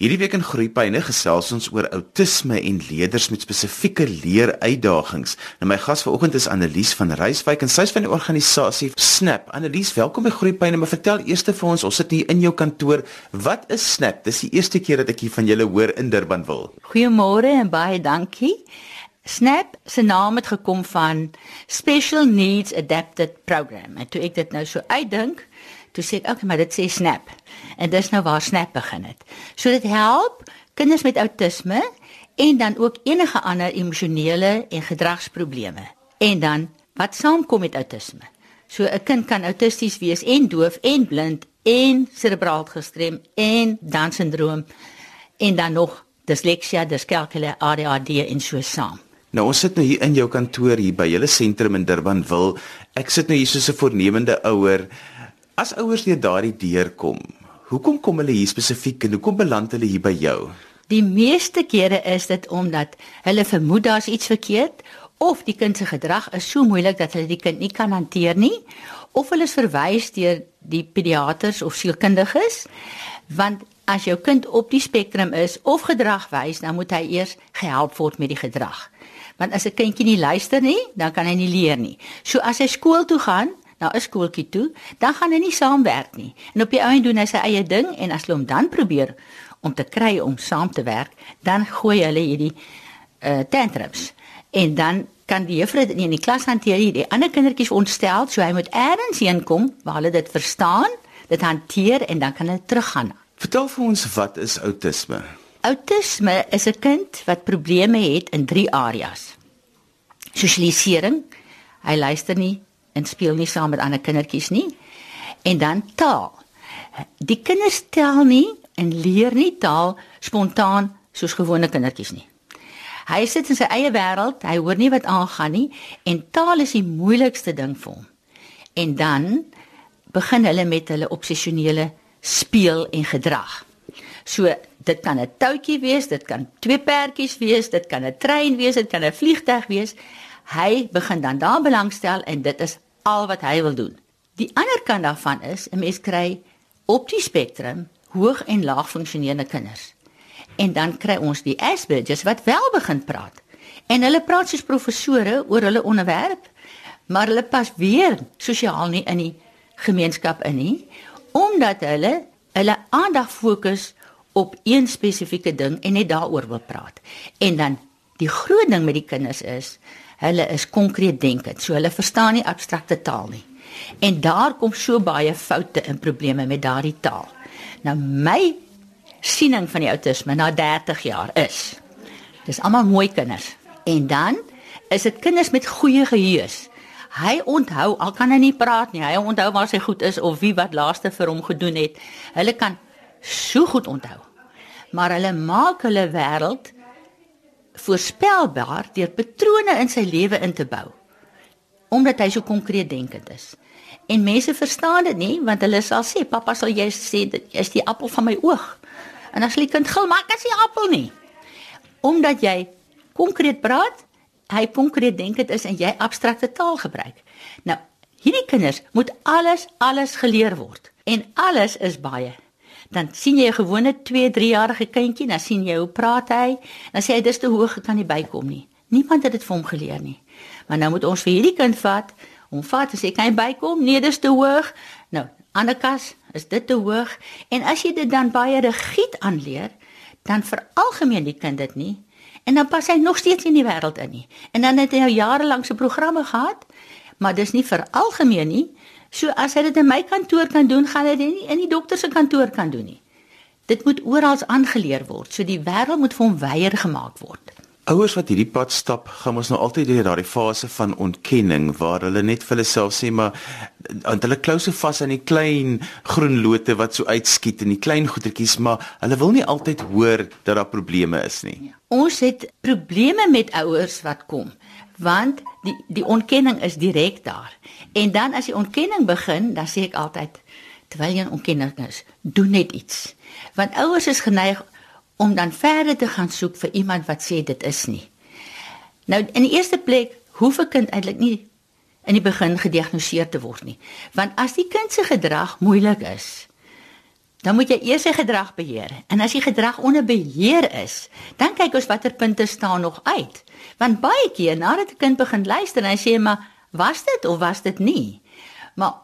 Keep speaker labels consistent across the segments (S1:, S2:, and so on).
S1: Hierdie week in Groepyne gesels ons oor outisme en leerders met spesifieke leeruitdagings. Nou my gas vanoggend is Annelies van Reiswyk en sy is van die organisasie Snap. Annelies, welkom by Groepyne. Maar vertel eers vir ons, ons sit hier in jou kantoor. Wat is Snap? Dis die eerste keer dat ek hier van julle hoor in Durban wil.
S2: Goeiemôre en baie dankie. Snap se naam het gekom van Special Needs Adapted Program. En toe ek dit nou so uitdink, toe sê ek, "Oké, okay, maar dit sê Snap." En dis nou waar Snap begin het. So dit help kinders met outisme en dan ook enige ander emosionele en gedragsprobleme. En dan wat saamkom met outisme. So 'n kind kan autisties wees en doof en blind en serebraal gestrem en dan sindroom en dan nog disleksia, diskalkulie, ADHD en so saam.
S1: Nou ons sit nou hier in jou kantoor hier by julle sentrum in Durban wil. Ek sit nou hier soos 'n voornemende ouer. As ouers deur daardie deur kom, hoekom kom hulle hier spesifiek en hoekom beland hulle hier by jou?
S2: Die meeste kere is dit omdat hulle vermoed daar's iets verkeerd of die kind se gedrag is so moeilik dat hulle die kind nie kan hanteer nie of hulle is verwys deur die pediaters of sielkundiges want as jou kind op die spektrum is of gedrag wys dan moet hy eers gehelp word met die gedrag want as 'n kindjie nie luister nie dan kan hy nie leer nie so as hy skool toe gaan na 'n skooltjie toe, dan gaan hy nie saamwerk nie. En op die ou end doen hy sy eie ding en as hulle hom dan probeer om te kry om saam te werk, dan gooi hulle hierdie uh tantrums. En dan kan die juffrou dit nie in die klas hanteer nie. Die ander kindertjies ontstel, so hy moet eers heen kom waar hulle dit verstaan, dit hanteer en dan kan hulle teruggaan.
S1: Vertel vir ons wat is outisme?
S2: Outisme is 'n kind wat probleme het in drie areas. Sosialisering. Hy luister nie en speel nie saam met ander kindertjies nie. En dan taal. Die kinders tel nie en leer nie taal spontaan soos gewone kindertjies nie. Hy sit in sy eie wêreld, hy hoor nie wat aangaan nie en taal is die moeilikste ding vir hom. En dan begin hulle met hulle obsessionele speel en gedrag. So dit kan 'n touwtjie wees, dit kan twee perdjies wees, dit kan 'n trein wees, dit kan 'n vliegtuig wees. Hy begin dan daar belangstel en dit is al wat hy wil doen. Die ander kant daarvan is 'n mens kry op die spektrum hoog en laag funksionerende kinders. En dan kry ons die Asperger's wat wel begin praat. En hulle praat soos professore oor hulle onderwerp, maar hulle pas weer sosiaal nie in die gemeenskap in nie, omdat hulle hulle aandag fokus op een spesifieke ding en net daaroor wil praat. En dan die groot ding met die kinders is hulle is konkreet denkend. So hulle verstaan nie abstrakte taal nie. En daar kom so baie foute en probleme met daardie taal. Nou my siening van die outisme na 30 jaar is dis almal mooi kinders. En dan is dit kinders met goeie geheue. Hy onthou al kan hy nie praat nie. Hy onthou waar sy goed is of wie wat laaste vir hom gedoen het. Hulle kan so goed onthou. Maar hulle maak hulle wêreld voorspelbaar deur patrone in sy lewe in te bou. Omdat hy so konkreet denkend is. En mense verstaan dit nie want hulle sal sê pappa sal jy sê dit is die appel van my oog. En as die kind gil maar ek is nie appel nie. Omdat jy konkreet praat, hy konkreet denkend is en jy abstrakte taal gebruik. Nou, hierdie kinders moet alles alles geleer word en alles is baie dan sien jy 'n gewone 2-3 jarige kindjie, dan sien jy hoe praat hy, dan sê hy dis te hoog, ek kan nie bykom nie. Niemand het dit vir hom geleer nie. Maar nou moet ons vir hierdie kind vat, hom vat en sê kan jy bykom? Nee, dis te hoog. Nou, Annekas, is dit te hoog? En as jy dit dan baie rigied aanleer, dan veralgemeen die kind dit nie en dan pas hy nog steeds in die wêreld in nie. En dan het hy nou jare lank se programme gehad, maar dis nie veralgemeen nie. So as hy dit in my kantoor kan doen, gaan hy dit nie in die dokter se kantoor kan doen nie. Dit moet oral aangeleer word. So die wêreld moet vir hom weier gemaak word.
S1: Ouers wat hierdie pad stap, gaan ons nou altyd deur daardie fase van ontkenning waar hulle net vir hulle self sê maar want hulle klou so vas aan die klein groen lote wat so uitskiet en die klein goetertjies, maar hulle wil nie altyd hoor dat daar probleme is nie. Ja.
S2: Ons het probleme met ouers wat kom want die die ontkenning is direk daar. En dan as die ontkenning begin, dan sê ek altyd terwyl jy 'n ontkenning is, doen net iets. Want ouers is geneig om dan verder te gaan soek vir iemand wat sê dit is nie. Nou in die eerste plek hoef 'n kind eintlik nie in die begin gediagnoseer te word nie. Want as die kind se gedrag moeilik is, dan moet jy eers sy gedrag beheer. En as die gedrag onder beheer is, dan kyk ons watter punte staan nog uit. Want baie keer nadat 'n kind begin luister, dan sê hy maar, "Was dit of was dit nie?" Maar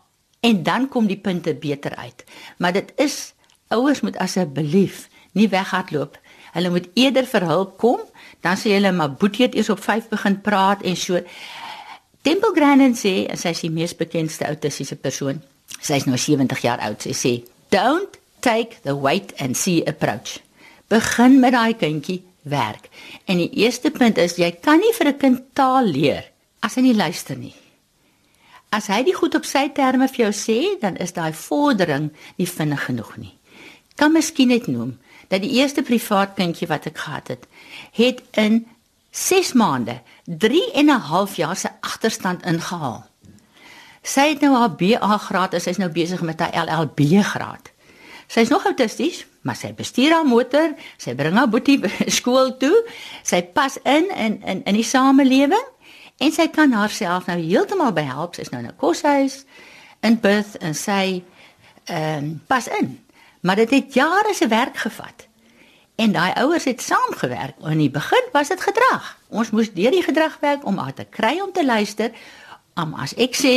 S2: en dan kom die punte beter uit. Maar dit is ouers moet asseblief nie weghardloop. Hulle moet eerder vir hulp kom, dan sê hulle maar Boetie het eers op 5 begin praat en so. Temple Grandin sê, sy is die mees bekende autistiese persoon. Sy is nou 70 jaar oud. Sy sê, "Don't take the wait and see approach. Begin met daai kindjie werk. En die eerste punt is jy kan nie vir 'n kind taal leer as hy nie luister nie. As hy dit goed op sy terme vir jou sê, dan is daai vordering nie vinnig genoeg nie. Kan miskien net noem dat die eerste privaat kindjie wat ek gehad het, het in 6 maande 3 en 'n half jaar se agterstand ingehaal. Sy het nou haar BA graad, sy is nou besig met haar LLB graad. Sy is nog autisties, maar sy bestuur haar motor, sy bring haar boetie skool toe, sy pas in in in in die samelewing en sy kan haarself nou heeltemal behelp. Sy is nou in 'n koshuis in Perth en sy ehm um, pas in. Maar dit het jare se werk gevat. En daai ouers het saamgewerk. In die begin was dit gedrag. Ons moes deur die gedrag werk om haar te kry om te luister. Om as ek sê,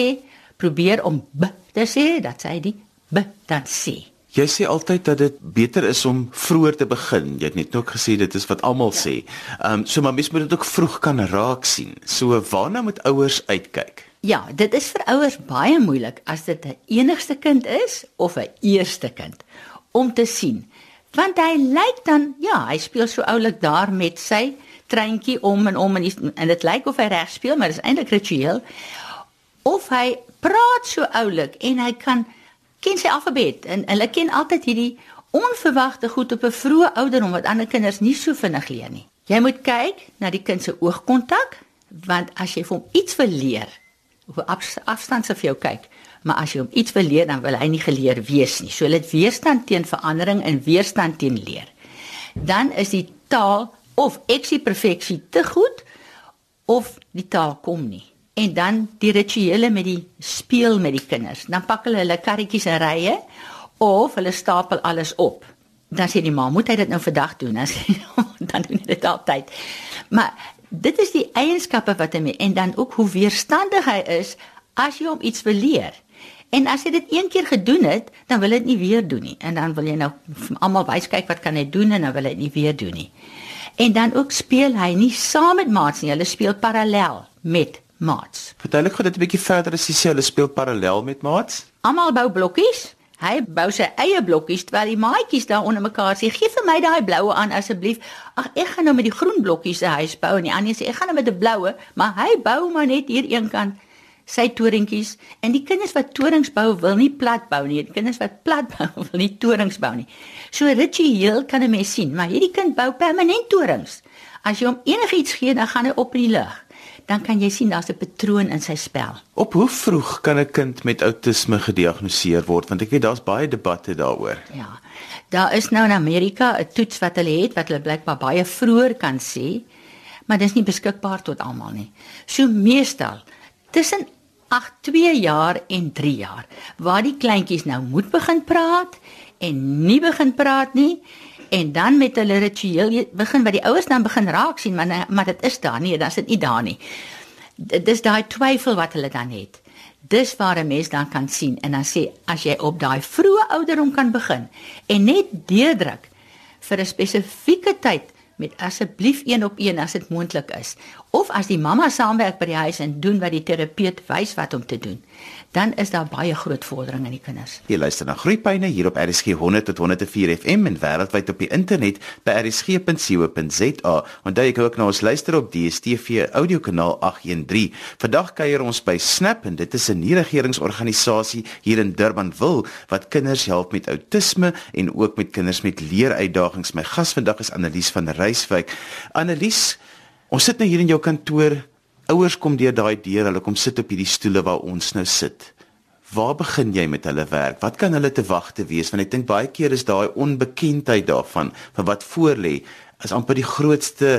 S2: probeer om b te sê, dat sy die b dan sê.
S1: Jy sê altyd dat dit beter is om vroeër te begin. Jy het net ook gesê dit is wat almal ja. sê. Ehm um, so maar mens moet dit ook vroeg kan raak sien. So waarna moet ouers uitkyk?
S2: Ja, dit is vir ouers baie moeilik as dit 'n enigste kind is of 'n eerste kind om te sien. Want hy lyk dan, ja, hy speel so oulik daar met sy treintjie om en om en en dit lyk of hy reg speel, maar dit is eintlik ritueel. Of hy praat so oulik en hy kan ken sy alfabet en hulle ken altyd hierdie onverwagte goed op 'n vroeë ouderdom wat ander kinders nie so vinnig leer nie. Jy moet kyk na die kind se oogkontak want as jy vir hom iets wil leer, op afstand se vir jou kyk, maar as jy hom iets wil leer dan wil hy nie geleer wees nie. So hulle het weerstand teen verandering en weerstand teen leer. Dan is die taal of eksie perfeksie te goed of die taal kom nie en dan die rituele met die speel met die kinders. Dan pak hulle hulle karretjies en rye of hulle stapel alles op. Dan sê die ma, moet hy dit nou vandag doen? Dan sê dan doen dit altyd. Maar dit is die eienskappe wat hy en dan ook hoe weerstandig hy is as jy hom iets wil leer. En as jy dit een keer gedoen het, dan wil hy dit nie weer doen nie. En dan wil jy nou almal wys kyk wat kan hy doen en dan wil hy dit nie weer doen nie. En dan ook speel hy nie saam met maats nie, hulle speel parallel met maats.
S1: Verduidelik gou dit 'n bietjie verder as jy sê hulle speel parallel met maats.
S2: Almal bou blokkies. Hy bou sy eie blokkies terwyl die maatjies daar onder mekaar sê: "Gee vir my daai bloue aan asseblief." Ag, ek gaan nou met die groen blokkies se huis bou en die ander sê: "Ek gaan nou met 'n bloue," maar hy bou maar net hier een kant sy torentjies en die kinders wat torings bou wil nie plat bou nie. Die kinders wat plat bou wil nie torings bou nie. So ritueel kan 'n mens sien, maar hierdie kind bou permanent torings. As jy hom enigiets gee, dan gaan hy op in die lug dan kan jy sien daar's 'n patroon in sy spel.
S1: Op hoe vroeg kan 'n kind met outisme gediagnoseer word? Want ek weet daar's baie debatte daaroor.
S2: Ja. Daar is nou in Amerika 'n toets wat hulle het wat hulle blykbaar baie vroeër kan sê, maar dit is nie beskikbaar tot almal nie. So meestal tussen 8 2 jaar en 3 jaar waar die kleintjies nou moet begin praat en nie begin praat nie en dan met hulle ritueel begin wat die ouers dan begin raak sien maar maar dit is daar nie, dan is dit nie daar nie. Dis daai twyfel wat hulle dan het. Dis waar 'n mens dan kan sien en dan sê as jy op daai vroeë ouderdom kan begin en net deurdruk vir 'n spesifieke tyd met asseblief een op een as dit moontlik is of as die mamma saamwerk by die huis en doen wat die terapeut wys wat om te doen dan is daar baie groot vordering in die kinders.
S1: Jy luister na Groepyne hier op RSG 100 tot 104 FM en wêreldwyd op die internet by rsg.co.za. Onthou jy kan ook na ons luister op DStv audiokanaal 813. Vandag kuier ons by Snap en dit is 'n nie-regeringsorganisasie hier in Durbanville wat kinders help met outisme en ook met kinders met leeruitdagings. My gas vandag is Annelies van Reiswyk. Annelies, ons sit nou hier in jou kantoor ouers kom deur daai deur, hulle kom sit op hierdie stoele waar ons nou sit. Waar begin jy met hulle werk? Wat kan hulle te wagte wees? Want ek dink baie keer is daai onbekendheid daarvan van wat voor lê is amper die grootste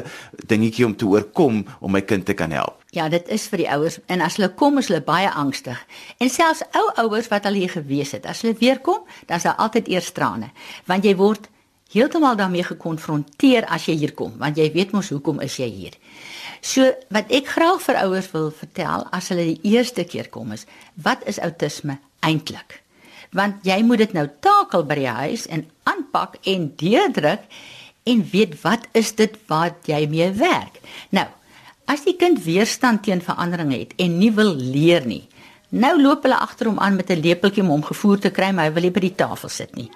S1: dingetjie om te oorkom om my kind te kan help.
S2: Ja, dit is vir die ouers en as hulle kom is hulle baie angstig. En selfs ou ouers wat al hier gewees het, as hulle weer kom, dan is daar altyd eers trane, want jy word heeltemal daarmee gekonfronteer as jy hier kom, want jy weet mos hoekom is jy hier. So wat ek graag vir ouers wil vertel as hulle die eerste keer kom is, wat is outisme eintlik? Want jy moet dit nou takel by die huis en aanpak en deurdruk en weet wat is dit wat jy mee werk. Nou, as die kind weerstand teen verandering het en nie wil leer nie, nou loop hulle agter hom aan met 'n lepeltjie om hom gevoer te kry, maar hy wil nie by die tafel sit nie.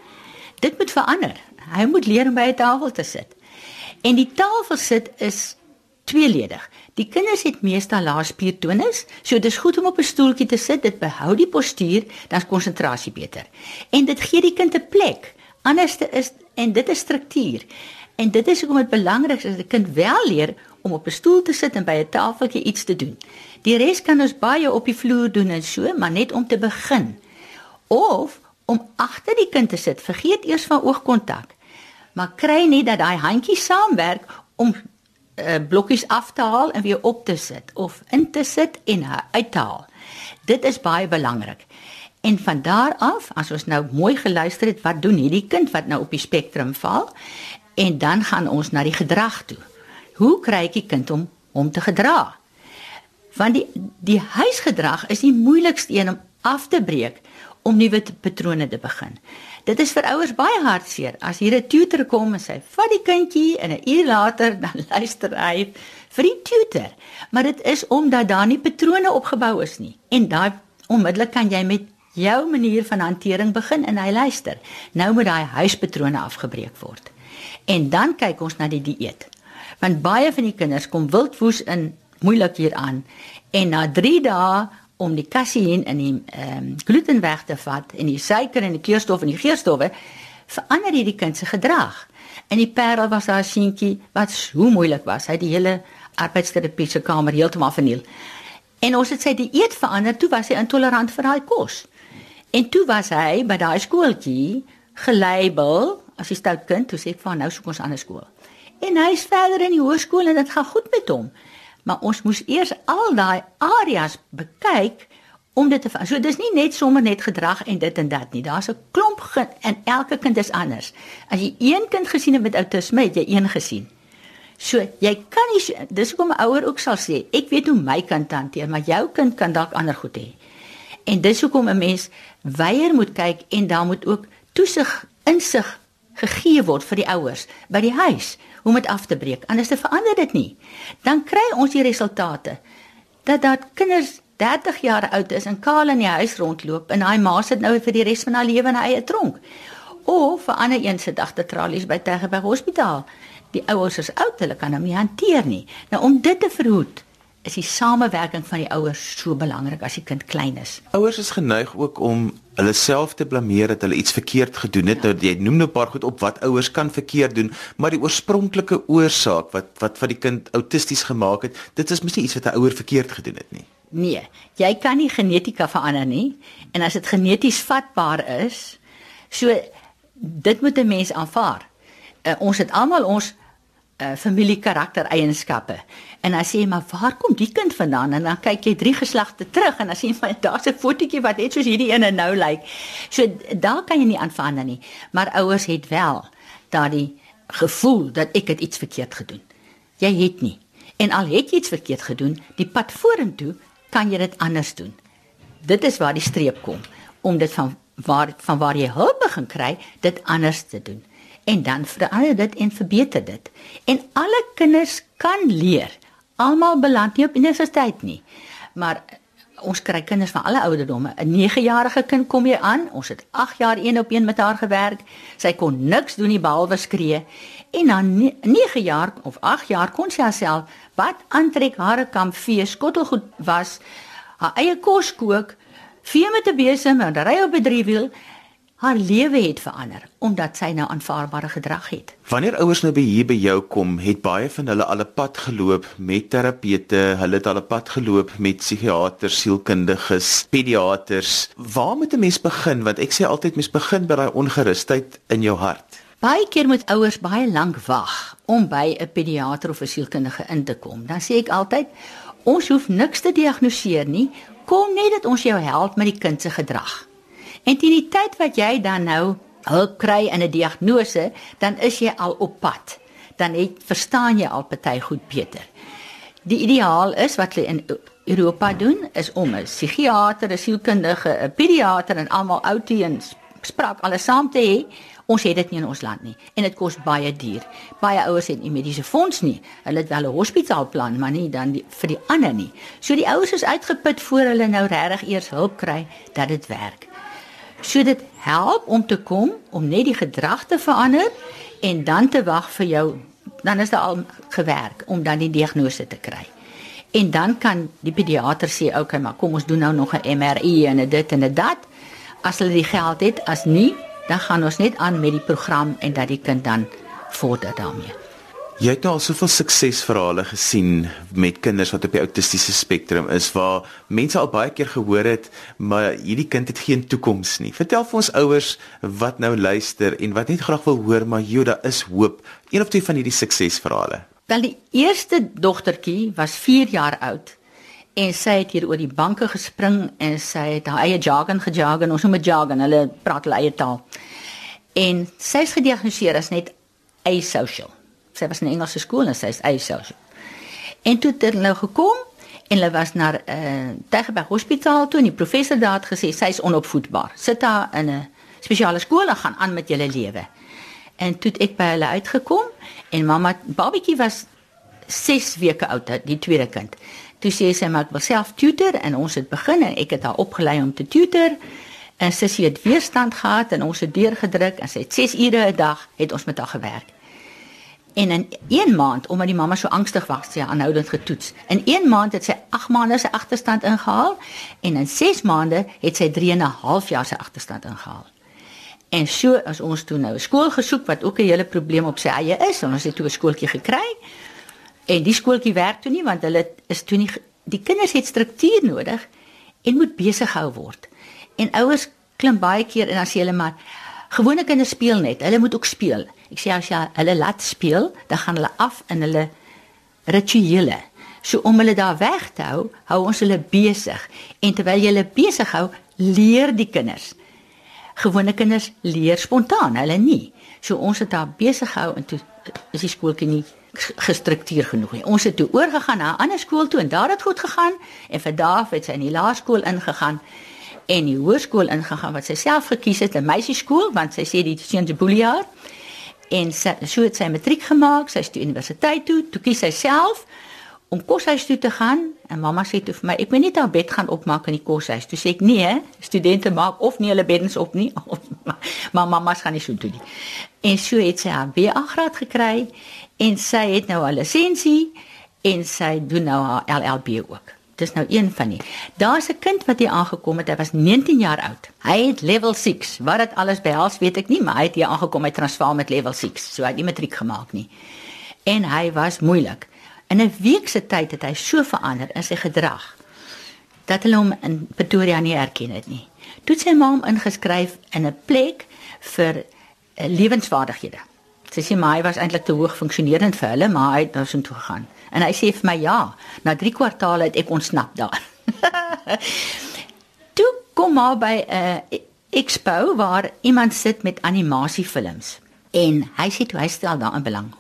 S2: Dit moet verander. Hy moet leer om by 'n tafel te sit. En die tafel sit is tweeledig. Die kinders het meestal lae spiertonus, so dis goed om op 'n stoeltjie te sit. Dit behou die postuur, dan is konsentrasie beter. En dit gee die kind 'n plek. Anderste is en dit is struktuur. En dit is hoekom dit belangrik is dat 'n kind wel leer om op 'n stoel te sit en by 'n tafeltjie iets te doen. Die res kan ons baie op die vloer doen en so, maar net om te begin. Of om agter die kind te sit. Vergeet eers van oogkontak. Maar kry nie dat daai handjies saamwerk om uh, blokkies af te haal en weer op te sit of in te sit en uit te haal. Dit is baie belangrik. En van daar af, as ons nou mooi geluister het, wat doen hierdie kind wat nou op die spektrum val? En dan gaan ons na die gedrag toe. Hoe kry ek die kind om om te gedra? Want die die huisgedrag is die moeilikste een om af te breek om nuwe patrone te begin. Dit is vir ouers baie hartseer as hier 'n tutor kom en sê vat die kindjie en 'n uur later dan luister hy vir die tutor. Maar dit is omdat daar nie patrone opgebou is nie. En daai onmiddellik kan jy met jou manier van hantering begin en hy luister. Nou moet daai huispatrone afgebreek word. En dan kyk ons na die dieet. Want baie van die kinders kom wildwoes in moeilik hier aan en na 3 dae om die kaseïn en die ehm um, gluten weg te vat en die suiker en die kleurstof en die geurstowwe verander hierdie kind se gedrag. En die parel was daar seentjie wat so moeilik was. Hy het die hele arbeidsterapie se kamer heeltemal verniel. En ons het sy dieet verander, toe was hy intolerant vir daai kos. En toe was hy by daai skooltjie gelabel as 'n stout kind, toe sê ek vir nou soek ons 'n ander skool. En hy's verder in die hoërskool en dit gaan goed met hom maar ons moes eers al daai areas bekyk om dit te so dis nie net sommer net gedrag en dit en dat nie. Daar's 'n klomp en elke kind is anders. As jy een kind gesien het met outisme het jy een gesien. So jy kan nie dis hoekom 'n ouer ook sal sê ek weet hoe my kind hanteer maar jou kind kan dalk ander goed hê. En dis hoekom 'n mens weier moet kyk en daar moet ook toesig insig gegee word vir die ouers by die huis om dit af te breek. Anders te verander dit nie. Dan kry ons die resultate dat dat kinders 30 jaar oud is en kaal in die huis rondloop en hy ma sit nou vir die res van haar lewe in 'n eie tronk. Of 'n ander een sit agter tralies by Tegeberg Hospitaal. Die ouers is oud, hulle kan hom nie hanteer nie. Nou om dit te verhoed, is die samewerking van die ouers so belangrik as die kind klein is.
S1: Ouers is geneig ook om hulle self te blameer dat hulle iets verkeerd gedoen het. Ja. Nou jy noem nou 'n paar goed op wat ouers kan verkeerd doen, maar die oorspronklike oorsaak wat wat wat die kind autisties gemaak het, dit is mos nie iets wat 'n ouer verkeerd gedoen het nie.
S2: Nee, jy kan nie genetika verander nie en as dit geneties vatbaar is, so dit moet 'n mens aanvaar. Uh, ons het almal ons uh, familie karakter eienskappe. En dan sê jy maar waar kom die kind vandaan? En dan kyk jy drie geslagte terug en dan sien jy daar's 'n fotootjie wat net soos hierdie ene nou lyk. So daar kan jy nie aanvaar nie. Maar ouers het wel daardie gevoel dat ek het iets verkeerd gedoen. Jy het nie. En al het jy iets verkeerd gedoen, die pad vorentoe kan jy dit anders doen. Dit is waar die streep kom om dit van waar van waar jy hulp begin kry, dit anders te doen en dan verander dit en verbeter dit. En alle kinders kan leer. Almal beland nie op universiteit nie. Maar eh, ons kry kinders van alle ouderdomme. 'n 9-jarige kind kom hier aan. Ons het 8 jaar een op een met haar gewerk. Sy kon niks doen nie behalwe skree. En na 9 jaar of 8 jaar kon sy haarself wat aantrek, hare kam vee, skottelgoed was, haar eie kos kook, vee met 'n besem en ry op 'n driewiel haar lewe het verander omdat sy nou aanvaarbare gedrag het.
S1: Wanneer ouers nou by hier by jou kom, het baie van hulle al 'n pad geloop met terapeute, hulle het al 'n pad geloop met psigiaters, sielkundiges, pediaters. Waar moet 'n mens begin? Want ek sê altyd mens begin by daai ongerusheid in jou hart.
S2: Baie keer moet ouers baie lank wag om by 'n pediater of 'n sielkundige in te kom. Dan sê ek altyd, ons hoef niks te diagnoseer nie. Kom net dat ons jou help met die kind se gedrag. En teen die tyd wat jy dan nou hulp kry in 'n diagnose, dan is jy al op pad. Dan het verstaan jy al party goed beter. Die ideaal is wat hulle in Europa doen is om 'n psigiater, 'n sielkundige, 'n pediater en almal outteens spraak alles saam te hê. Ons het dit nie in ons land nie en dit kos baie duur. Baie ouers het nie mediese fonds nie. Hulle het wel 'n hospitaalplan, maar nie dan die, vir die ander nie. So die ouers is uitgeput voor hulle nou regtig eers hulp kry dat dit werk. So dit help om te kom om net die gedrag te verander en dan te wag vir jou dan is dit al gewerk om dan die diagnose te kry. En dan kan die pediater sê, "Oké, okay, maar kom ons doen nou nog 'n MRI en 'n dit en 'n dat." As hulle die geld het, as nie, dan gaan ons net aan met die program en dat die kind dan vorder daarmee.
S1: Jy het nou al soveel suksesverhale gesien met kinders wat op die autistiese spektrum is waar mense al baie keer gehoor het maar hierdie kind het geen toekoms nie. Vertel vir ons ouers wat nou luister en wat net graag wil hoor maar jy daar is hoop. Een of twee van hierdie suksesverhale.
S2: Wel die eerste dogtertjie was 4 jaar oud en sy het hier oor die banke gespring en sy het haar eie jargon gejargon, ons noem dit jargon, hulle praat hulle eie taal. En sy is gediagnoseer as net asocial sy was in Engelse skool en sy is eisels. En toe het hulle nou gekom en hulle was na 'n uh, Tygerberg Hospitaal toe en die professor daar het gesê sy is onopvoedbaar. Sit haar in 'n spesiale skool en gaan aan met julle lewe. En toe ek by hulle uitgekom en mamma Babietjie was 6 weke oud, die tweede kind. Toe sê sy maar ek wil self tutor en ons het begin en ek het haar opgelei om te tutor. En sy het weerstand gehad en ons het deurgedruk en sy het 6 ure 'n dag het ons met haar gewerk. En in 1 maand, omdat die mamma so angstig was, sy aanhoudend getoets. In 1 maand het sy 8 maande se agterstand ingehaal en in 6 maande het sy 3 en 'n half jaar se agterstand ingehaal. En so as ons toe nou 'n skool gesoek wat ook 'n hele probleem op sy eie is, en ons het toe 'n skooltjie gekry. En die skooltjie werk toe nie want hulle is toe nie die kinders het struktuur nodig en moet besig gehou word. En ouers klim baie keer en dan sê hulle maar gewone kinders speel net, hulle moet ook speel. Ek sê as jy hulle laat speel, dan gaan hulle af in hulle rituele. So om hulle daar weg te hou, hou ons hulle besig. En terwyl jy hulle besig hou, leer die kinders. Gewone kinders leer spontaan, hulle nie. So ons het daar besig gehou en toe is die skooltjie nie gestruktureer genoeg nie. Ons het toe oorgegaan na 'n ander skool toe en daar het goed gegaan en vir Daaf het sy in die laerskool ingegaan en die hoërskool ingegaan wat sy self gekies het, 'n meisieskool want sy sê die seuns se boeliejaar en sy, so het sy matriek gemaak, sy is toe universiteit toe, toe kies sy self om koshuis toe te gaan en mamma sê toe vir my ek moet net haar bed gaan opmaak in die koshuis. Toe sê ek nee, studente maak of nie hulle beddens op nie, of, maar mamma gaan nie so doen nie. En so het sy haar BA graad gekry en sy het nou haar lisensie en sy doen nou haar LLB ook. Dis nou een van die. Daar's 'n kind wat hier aangekom het. Hy was 19 jaar oud. Hy het level 6. Wat dit alles behels, weet ek nie, maar hy het hier aangekom met Transvaal met level 6. So hy het nie matriek gemaak nie. En hy was moeilik. In 'n week se tyd het hy so verander in sy gedrag dat hulle hom in Pretoria nie herken het nie. Toe sy ma hom ingeskryf in 'n plek vir uh, lewensvaardighede. Sy sê my was eintlik te hoog funksionerend vir hulle, maar hy het nou so toe gegaan. En hy sê vir my ja, na 3 kwartaale het ek ontsnap daar. Toe kom maar by 'n uh, expo waar iemand sit met animasiefilms en hy sê toe hy stel daarin belang.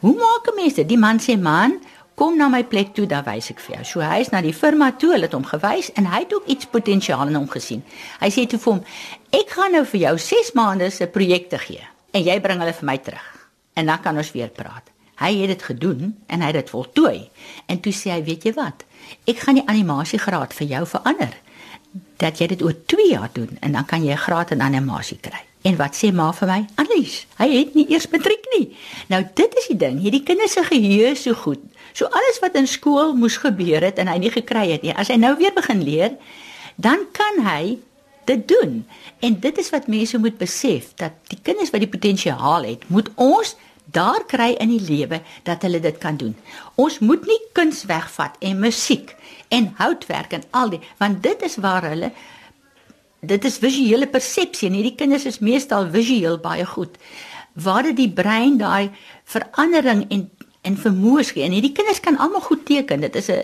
S2: Hoe maak mense? Die man sê man, kom na my plek toe, dan wys ek vir jou. So hy is na die firma toe, hulle het hom gewys en hy het ook iets potensiaal in hom gesien. Hy sê toe vir hom, ek gaan nou vir jou 6 maande se projekte gee en jy bring hulle vir my terug. En dan kan ons weer praat. Hy het dit gedoen en hy het dit voltooi. En toe sê hy, weet jy wat? Ek gaan die animasiegraad vir jou verander. Dat jy dit oor 2 jaar doen en dan kan jy 'n graad in animasie kry. En wat sê ma vir my? Annelies, hy het nie eers matriek nie. Nou dit is die ding, hierdie kinders se geheue so goed. So alles wat in skool moes gebeur het en hy nie gekry het nie, as hy nou weer begin leer, dan kan hy dit doen. En dit is wat mense moet besef dat die kinders wat die potensiaal het, moet ons daar kry in die lewe dat hulle dit kan doen. Ons moet nie kuns wegvat en musiek en houtwerk en al die want dit is waar hulle dit is visuele persepsie en hierdie kinders is meestal visueel baie goed. waar dit die brein daai verandering en en vermoëns gee. En hierdie kinders kan almal goed teken. Dit is 'n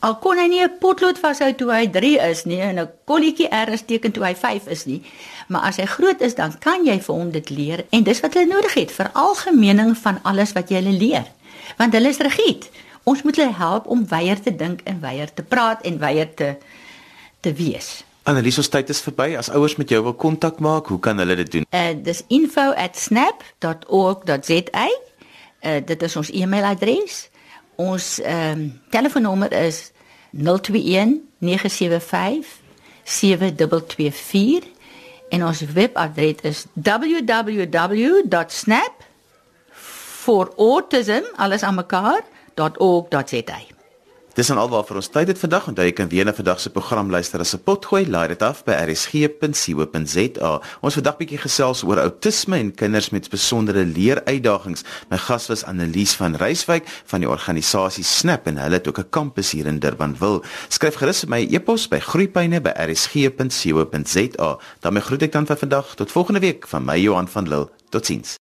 S2: al kon hy nie 'n potlood vashou toe hy 3 is nie en 'n kolletjie erns teken toe hy 5 is nie. Maar as hy groot is, dan kan jy vir hom dit leer en dis wat hulle nodig het vir algemeening van alles wat jy hulle leer. Want hulle is rigied. Ons moet hulle help om weier te dink en weier te praat en weier te te wees.
S1: Annelies, ons tyd is verby. As ouers met jou wil kontak maak, hoe kan hulle dit doen?
S2: Uh dis info@snap.org.za Uh, dit is ons e-mailadres. Ons ehm um, telefoonnommer is 021 975 7224 en ons webadres is www.snap for autism alles aan mekaar.org.za.
S1: Dis dan alwaar vir ons tyd het vandag. Onthou jy kan weer na vandag se program luister as 'n potgooi. Laai dit af by rsg.co.za. Ons vandag bietjie gesels oor outisme en kinders met besondere leeruitdagings. My gas was Annelies van Reiswyk van die organisasie Snap en hulle het ook 'n kampus hier in Durbanville. Skryf gerus my e-pos by groeipyne@rsg.co.za. daarmee groet ek dan vir vandag. Tot volgende week van my Johan van Lille. Totsiens.